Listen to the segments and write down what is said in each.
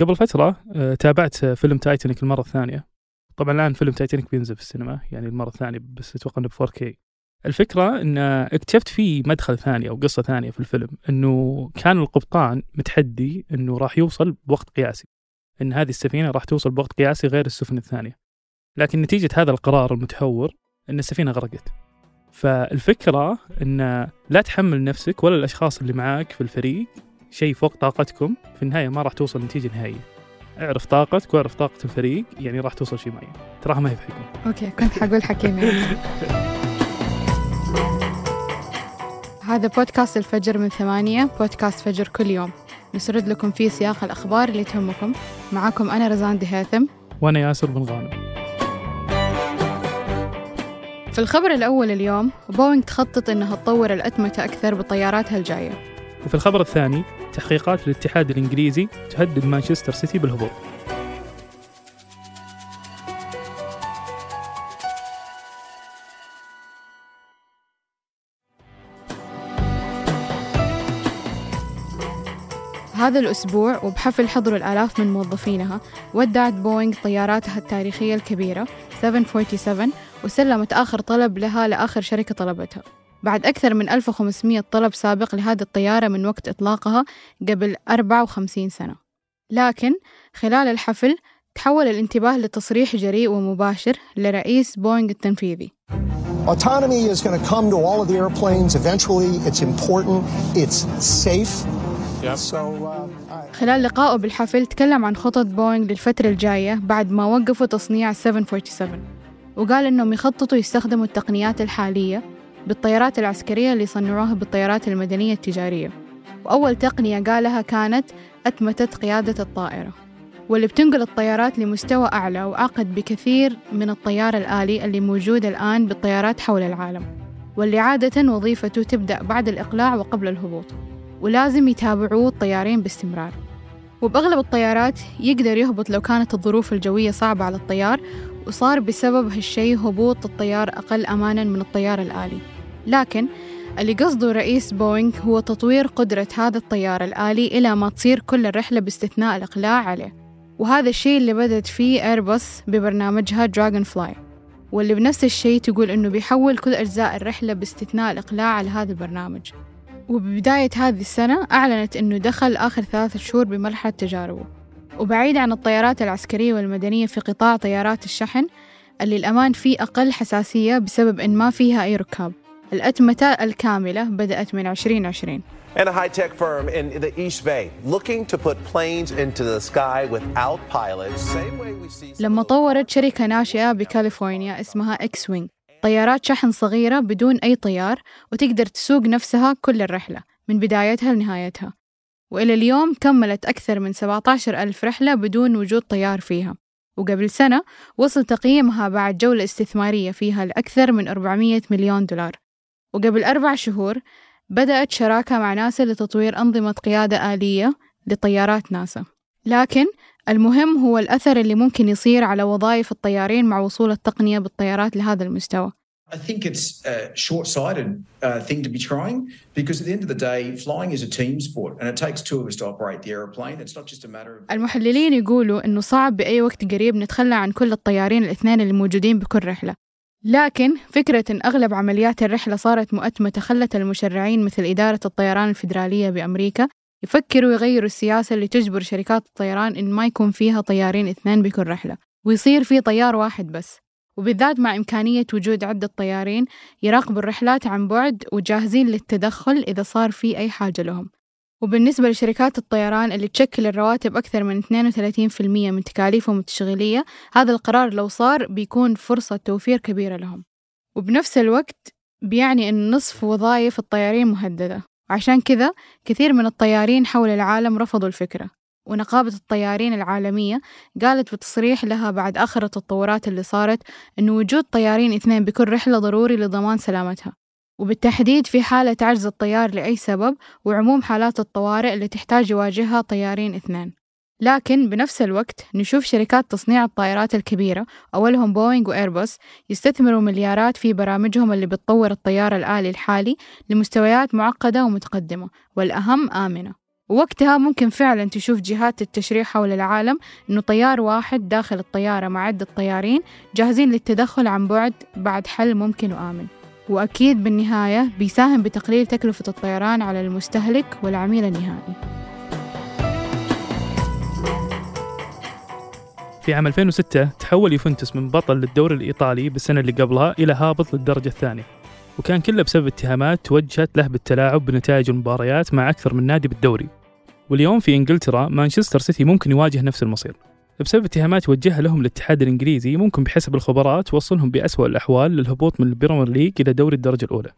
قبل فترة آه، تابعت فيلم تايتانيك المرة الثانية. طبعا الآن فيلم تايتانيك بينزل في السينما يعني المرة الثانية بس أتوقع إنه ب 4K الفكرة إن اكتشفت في مدخل ثاني أو قصة ثانية في الفيلم إنه كان القبطان متحدي إنه راح يوصل بوقت قياسي. إن هذه السفينة راح توصل بوقت قياسي غير السفن الثانية. لكن نتيجة هذا القرار المتهور إن السفينة غرقت. فالفكرة إن لا تحمل نفسك ولا الأشخاص اللي معاك في الفريق شيء فوق طاقتكم في النهاية ما راح توصل نتيجة نهائية. اعرف طاقتك واعرف طاقة الفريق يعني راح توصل شيء معين. تراها ما هي بحكمة okay كنت حقول حكيم يعني. هذا بودكاست الفجر من ثمانية بودكاست فجر كل يوم. نسرد لكم فيه سياق الأخبار اللي تهمكم. معاكم أنا رزان دهيثم. وأنا ياسر بن غانم. في الخبر الأول اليوم بوينغ تخطط أنها تطور الأتمتة أكثر بطياراتها الجاية. وفي الخبر الثاني تحقيقات الاتحاد الإنجليزي تهدد مانشستر سيتي بالهبوط. هذا الأسبوع وبحفل حضر الآلاف من موظفينها ودعت بوينغ طياراتها التاريخية الكبيرة 747 وسلمت آخر طلب لها لآخر شركة طلبتها. بعد أكثر من 1500 طلب سابق لهذه الطيارة من وقت إطلاقها قبل 54 سنة لكن خلال الحفل تحول الانتباه لتصريح جريء ومباشر لرئيس بوينغ التنفيذي Autonomy is going to come to all of the airplanes eventually. It's important. It's safe. So, uh, خلال لقائه بالحفل تكلم عن خطط بوينغ للفترة الجاية بعد ما وقفوا تصنيع 747 وقال إنهم يخططوا يستخدموا التقنيات الحالية بالطيارات العسكرية اللي صنعوها بالطيارات المدنية التجارية. وأول تقنية قالها كانت أتمتة قيادة الطائرة واللي بتنقل الطيارات لمستوى أعلى وأعقد بكثير من الطيار الآلي اللي موجود الآن بالطيارات حول العالم. واللي عادة وظيفته تبدأ بعد الإقلاع وقبل الهبوط ولازم يتابعوه الطيارين باستمرار. وبأغلب الطيارات يقدر يهبط لو كانت الظروف الجوية صعبة على الطيار وصار بسبب هالشي هبوط الطيار أقل أمانا من الطيار الآلي. لكن اللي قصده رئيس بوينغ هو تطوير قدرة هذا الطيار الآلي إلى ما تصير كل الرحلة باستثناء الإقلاع عليه. وهذا الشيء اللي بدأت فيه إيرباص ببرنامجها DragonFly واللي بنفس الشيء تقول إنه بيحول كل أجزاء الرحلة باستثناء الإقلاع على هذا البرنامج. وببداية هذه السنة أعلنت أنه دخل آخر ثلاثة شهور بمرحلة تجاربه. وبعيد عن الطيارات العسكرية والمدنية في قطاع طيارات الشحن اللي الأمان فيه أقل حساسية بسبب إن ما فيها أي ركاب. الأتمتة الكاملة بدأت من 2020 and a high-tech firm in the East Bay looking to put planes into the sky without pilots. Same way we see لما طورت شركة ناشئة بكاليفورنيا اسمها إكس وينج طيارات شحن صغيرة بدون أي طيار وتقدر تسوق نفسها كل الرحلة من بدايتها لنهايتها. وإلى اليوم كملت أكثر من 17 ألف رحلة بدون وجود طيار فيها. وقبل سنة وصل تقييمها بعد جولة استثمارية فيها لأكثر من 400 مليون دولار. وقبل أربع شهور بدأت شراكة مع ناسا لتطوير أنظمة قيادة آلية لطيارات ناسا لكن المهم هو الأثر اللي ممكن يصير على وظائف الطيارين مع وصول التقنية بالطيارات لهذا المستوى I think it's a short sighted uh, thing to be trying because at the end of the day, flying is a team sport and it takes two of us to operate the aeroplane. It's not just a matter of. المحللين يقولوا إنه صعب بأي وقت قريب نتخلى عن كل الطيارين الاثنين اللي موجودين بكل رحلة لكن فكرة إن أغلب عمليات الرحلة صارت مؤتمتة خلت المشرعين مثل إدارة الطيران الفيدرالية بأمريكا يفكروا يغيروا السياسة اللي تجبر شركات الطيران إن ما يكون فيها طيارين اثنين بكل رحلة ويصير في طيار واحد بس. وبالذات مع إمكانية وجود عدة طيارين يراقبوا الرحلات عن بعد وجاهزين للتدخل إذا صار في أي حاجة لهم. وبالنسبة لشركات الطيران اللي تشكل الرواتب أكثر من 32% من تكاليفهم التشغيلية هذا القرار لو صار بيكون فرصة توفير كبيرة لهم. وبنفس الوقت بيعني أن نصف وظائف الطيارين مهددة. عشان كذا كثير من الطيارين حول العالم رفضوا الفكرة. ونقابة الطيارين العالمية قالت بتصريح لها بعد آخر التطورات اللي صارت أن وجود طيارين اثنين بكل رحلة ضروري لضمان سلامتها. وبالتحديد في حالة عجز الطيار لأي سبب وعموم حالات الطوارئ اللي تحتاج يواجهها طيارين اثنين. لكن بنفس الوقت نشوف شركات تصنيع الطائرات الكبيرة أولهم بوينغ وإيرباص يستثمروا مليارات في برامجهم اللي بتطور الطيار الآلي الحالي لمستويات معقدة ومتقدمة والأهم آمنة. ووقتها ممكن فعلا تشوف جهات التشريع حول العالم إنه طيار واحد داخل الطيارة مع عدة طيارين جاهزين للتدخل عن بعد بعد حل ممكن وآمن. وأكيد بالنهاية بيساهم بتقليل تكلفة الطيران على المستهلك والعميل النهائي. في عام 2006 تحول يوفنتوس من بطل للدوري الإيطالي بالسنة اللي قبلها إلى هابط للدرجة الثانية. وكان كله بسبب اتهامات توجهت له بالتلاعب بنتائج المباريات مع أكثر من نادي بالدوري. واليوم في إنجلترا مانشستر سيتي ممكن يواجه نفس المصير. بسبب اتهامات وجهها لهم الاتحاد الإنجليزي ممكن بحسب الخبراء توصلهم بأسوأ الأحوال للهبوط من البريمير ليج إلى دوري الدرجة الأولى.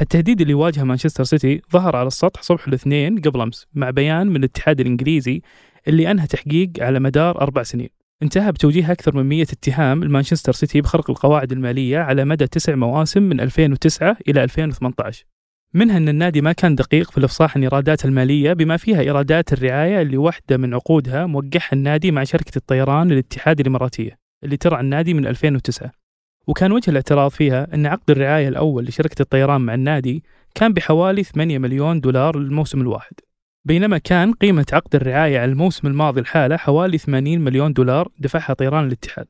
التهديد اللي واجهه مانشستر سيتي ظهر على السطح صبح الاثنين قبل أمس مع بيان من الاتحاد الإنجليزي اللي أنهى تحقيق على مدار أربع سنين. انتهى بتوجيه أكثر من 100 اتهام لمانشستر سيتي بخرق القواعد المالية على مدى تسع مواسم من 2009 إلى 2018 منها أن النادي ما كان دقيق في الإفصاح عن إيراداته المالية بما فيها إيرادات الرعاية اللي واحدة من عقودها موقعها النادي مع شركة الطيران الاتحاد الإماراتية اللي ترعى النادي من 2009 وكان وجه الاعتراض فيها أن عقد الرعاية الأول لشركة الطيران مع النادي كان بحوالي 8 مليون دولار للموسم الواحد. بينما كان قيمة عقد الرعاية على الموسم الماضي الحالة حوالي 80 مليون دولار دفعها طيران الاتحاد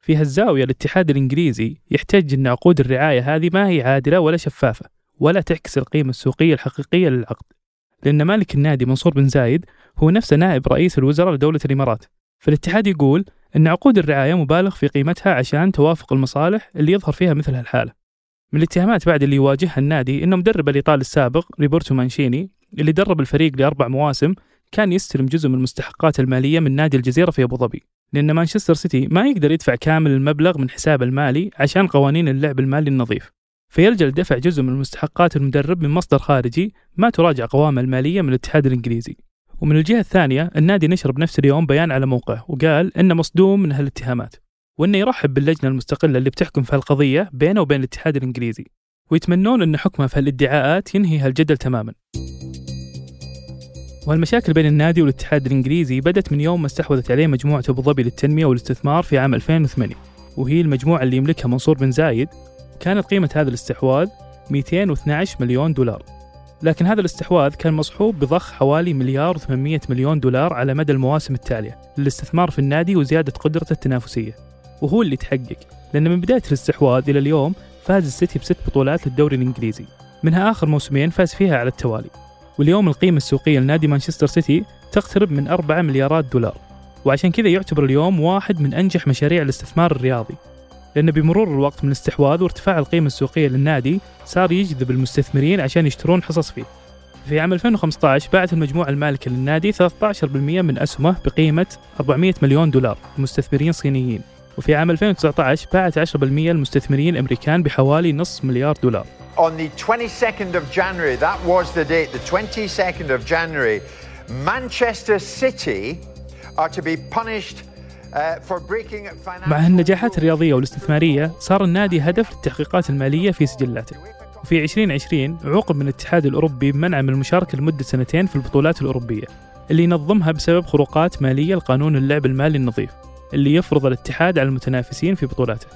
في هالزاوية الاتحاد الإنجليزي يحتج أن عقود الرعاية هذه ما هي عادلة ولا شفافة. ولا تعكس القيمة السوقية الحقيقية للعقد. لأن مالك النادي منصور بن زايد هو نفسه نائب رئيس الوزراء لدولة الإمارات. فالاتحاد يقول أن عقود الرعاية مبالغ في قيمتها عشان توافق المصالح اللي يظهر فيها مثل هالحالة. من الاتهامات بعد اللي يواجهها النادي أنه مدربه الإيطالي السابق روبرتو مانشيني اللي درب الفريق لأربع مواسم كان يستلم جزء من المستحقات المالية من نادي الجزيرة في أبو ظبي. لأن مانشستر سيتي ما يقدر يدفع كامل المبلغ من حساب المالي عشان قوانين اللعب المالي النظيف. فيلجأ لدفع جزء من مستحقات المدرب من مصدر خارجي ما تراجع قوامه المالية من الاتحاد الإنجليزي. ومن الجهة الثانية النادي نشر بنفس اليوم بيان على موقعه وقال إنه مصدوم من هالاتهامات وإنه يرحب باللجنة المستقلة اللي بتحكم في هالقضية بينه وبين الاتحاد الإنجليزي ويتمنون أن حكمه في هالادعاءات ينهي هالجدل تماما. والمشاكل بين النادي والاتحاد الإنجليزي بدأت من يوم ما استحوذت عليه مجموعة أبو ظبي للتنمية والاستثمار في عام 2008 وهي المجموعة اللي يملكها منصور بن زايد كانت قيمة هذا الاستحواذ 212 مليون دولار. لكن هذا الاستحواذ كان مصحوب بضخ حوالي مليار و800 مليون دولار على مدى المواسم التالية للاستثمار في النادي وزيادة قدرته التنافسية. وهو اللي تحقق لأن من بداية الاستحواذ إلى اليوم فاز السيتي بست بطولات للدوري الإنجليزي. منها آخر موسمين فاز فيها على التوالي. واليوم القيمة السوقية لنادي مانشستر سيتي تقترب من 4 مليارات دولار. وعشان كذا يعتبر اليوم واحد من أنجح مشاريع الاستثمار الرياضي. لأن بمرور الوقت من الاستحواذ وارتفاع القيمة السوقية للنادي صار يجذب المستثمرين عشان يشترون حصص فيه. في عام 2015 باعت المجموعة المالكة للنادي 13% من أسهمه بقيمة 400 مليون دولار لمستثمرين صينيين وفي عام 2019 باعت 10% المستثمرين الأمريكان بحوالي نصف مليار دولار. On the 22nd of January, that was the date, the 22nd of January, Manchester City are to be punished مع النجاحات الرياضية والاستثمارية صار النادي هدف للتحقيقات المالية في سجلاته. وفي 2020 عوقب من الاتحاد الأوروبي بمنعه من المشاركة لمدة سنتين في البطولات الأوروبية اللي ينظمها بسبب خروقات مالية لقانون اللعب المالي النظيف اللي يفرض الاتحاد على المتنافسين في بطولاته.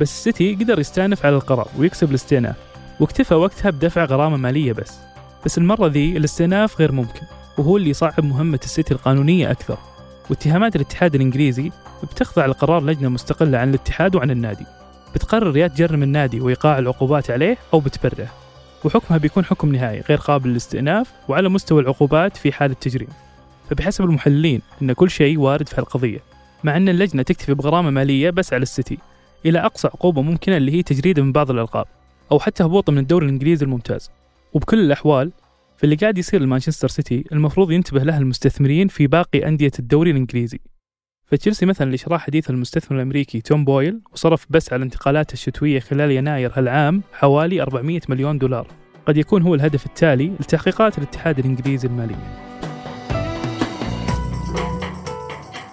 بس السيتي قدر يستأنف على القرار ويكسب الاستئناف واكتفى وقتها بدفع غرامة مالية بس. بس المرة ذي الاستئناف غير ممكن وهو اللي يصعب مهمة السيتي القانونية أكثر. واتهامات الاتحاد الإنجليزي بتخضع لقرار لجنة مستقلة عن الاتحاد وعن النادي. بتقرر يا تجرم النادي وإيقاع العقوبات عليه أو بتبرئه وحكمها بيكون حكم نهائي غير قابل للاستئناف وعلى مستوى العقوبات في حال التجريم. فبحسب المحللين أن كل شيء وارد في القضية مع أن اللجنة تكتفي بغرامة مالية بس على السيتي إلى أقصى عقوبة ممكنة اللي هي تجريده من بعض الألقاب أو حتى هبوطه من الدوري الإنجليزي الممتاز. وبكل الأحوال فاللي قاعد يصير لمانشستر سيتي المفروض ينتبه له المستثمرين في باقي أندية الدوري الإنجليزي. فتشيلسي مثلا اللي شرح حديث المستثمر الأمريكي توم بويل وصرف بس على الانتقالات الشتوية خلال يناير هالعام حوالي 400 مليون دولار. قد يكون هو الهدف التالي لتحقيقات الاتحاد الإنجليزي المالية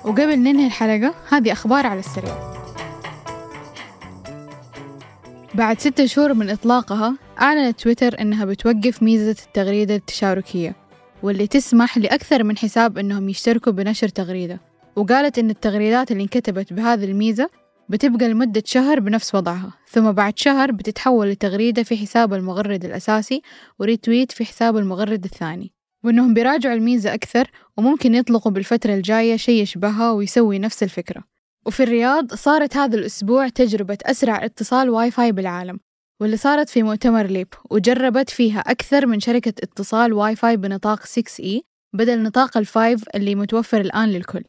وقبل ننهي الحلقة هذه أخبار على السريع. بعد ستة شهور من إطلاقها أعلنت تويتر أنها بتوقف ميزة التغريدة التشاركية واللي تسمح لأكثر من حساب أنهم يشتركوا بنشر تغريدة. وقالت أن التغريدات اللي انكتبت بهذه الميزة بتبقى لمدة شهر بنفس وضعها ثم بعد شهر بتتحول لتغريدة في حساب المغرد الأساسي وريتويت في حساب المغرد الثاني. وإنهم بيراجعوا الميزة أكثر وممكن يطلقوا بالفترة الجاية شيء يشبهها ويسوي نفس الفكرة. وفي الرياض صارت هذا الأسبوع تجربة أسرع اتصال واي فاي بالعالم واللي صارت في مؤتمر ليب وجربت فيها أكثر من شركة اتصال واي فاي بنطاق 6E بدل نطاق ال five اللي متوفر الآن للكل.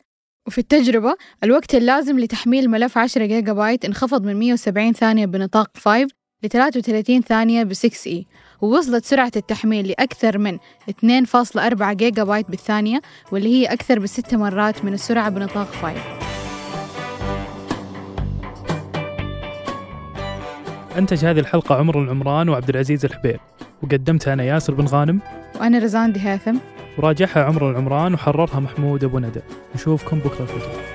وفي التجربة الوقت اللازم لتحميل ملف 10 جيجا بايت انخفض من 170 ثانية بنطاق 5 ل 33 ثانية ب 6E ووصلت سرعة التحميل لأكثر من 2.4 جيجا بايت بالثانية واللي هي أكثر بست مرات من السرعة بنطاق 5 أنتج هذه الحلقة عمر العمران وعبد العزيز الحبيب. وقدمتها أنا ياسر بن غانم. وأنا رزان دي هاثم وراجعها عمر العمران وحررها محمود أبو ندى. نشوفكم بكرة الفجر.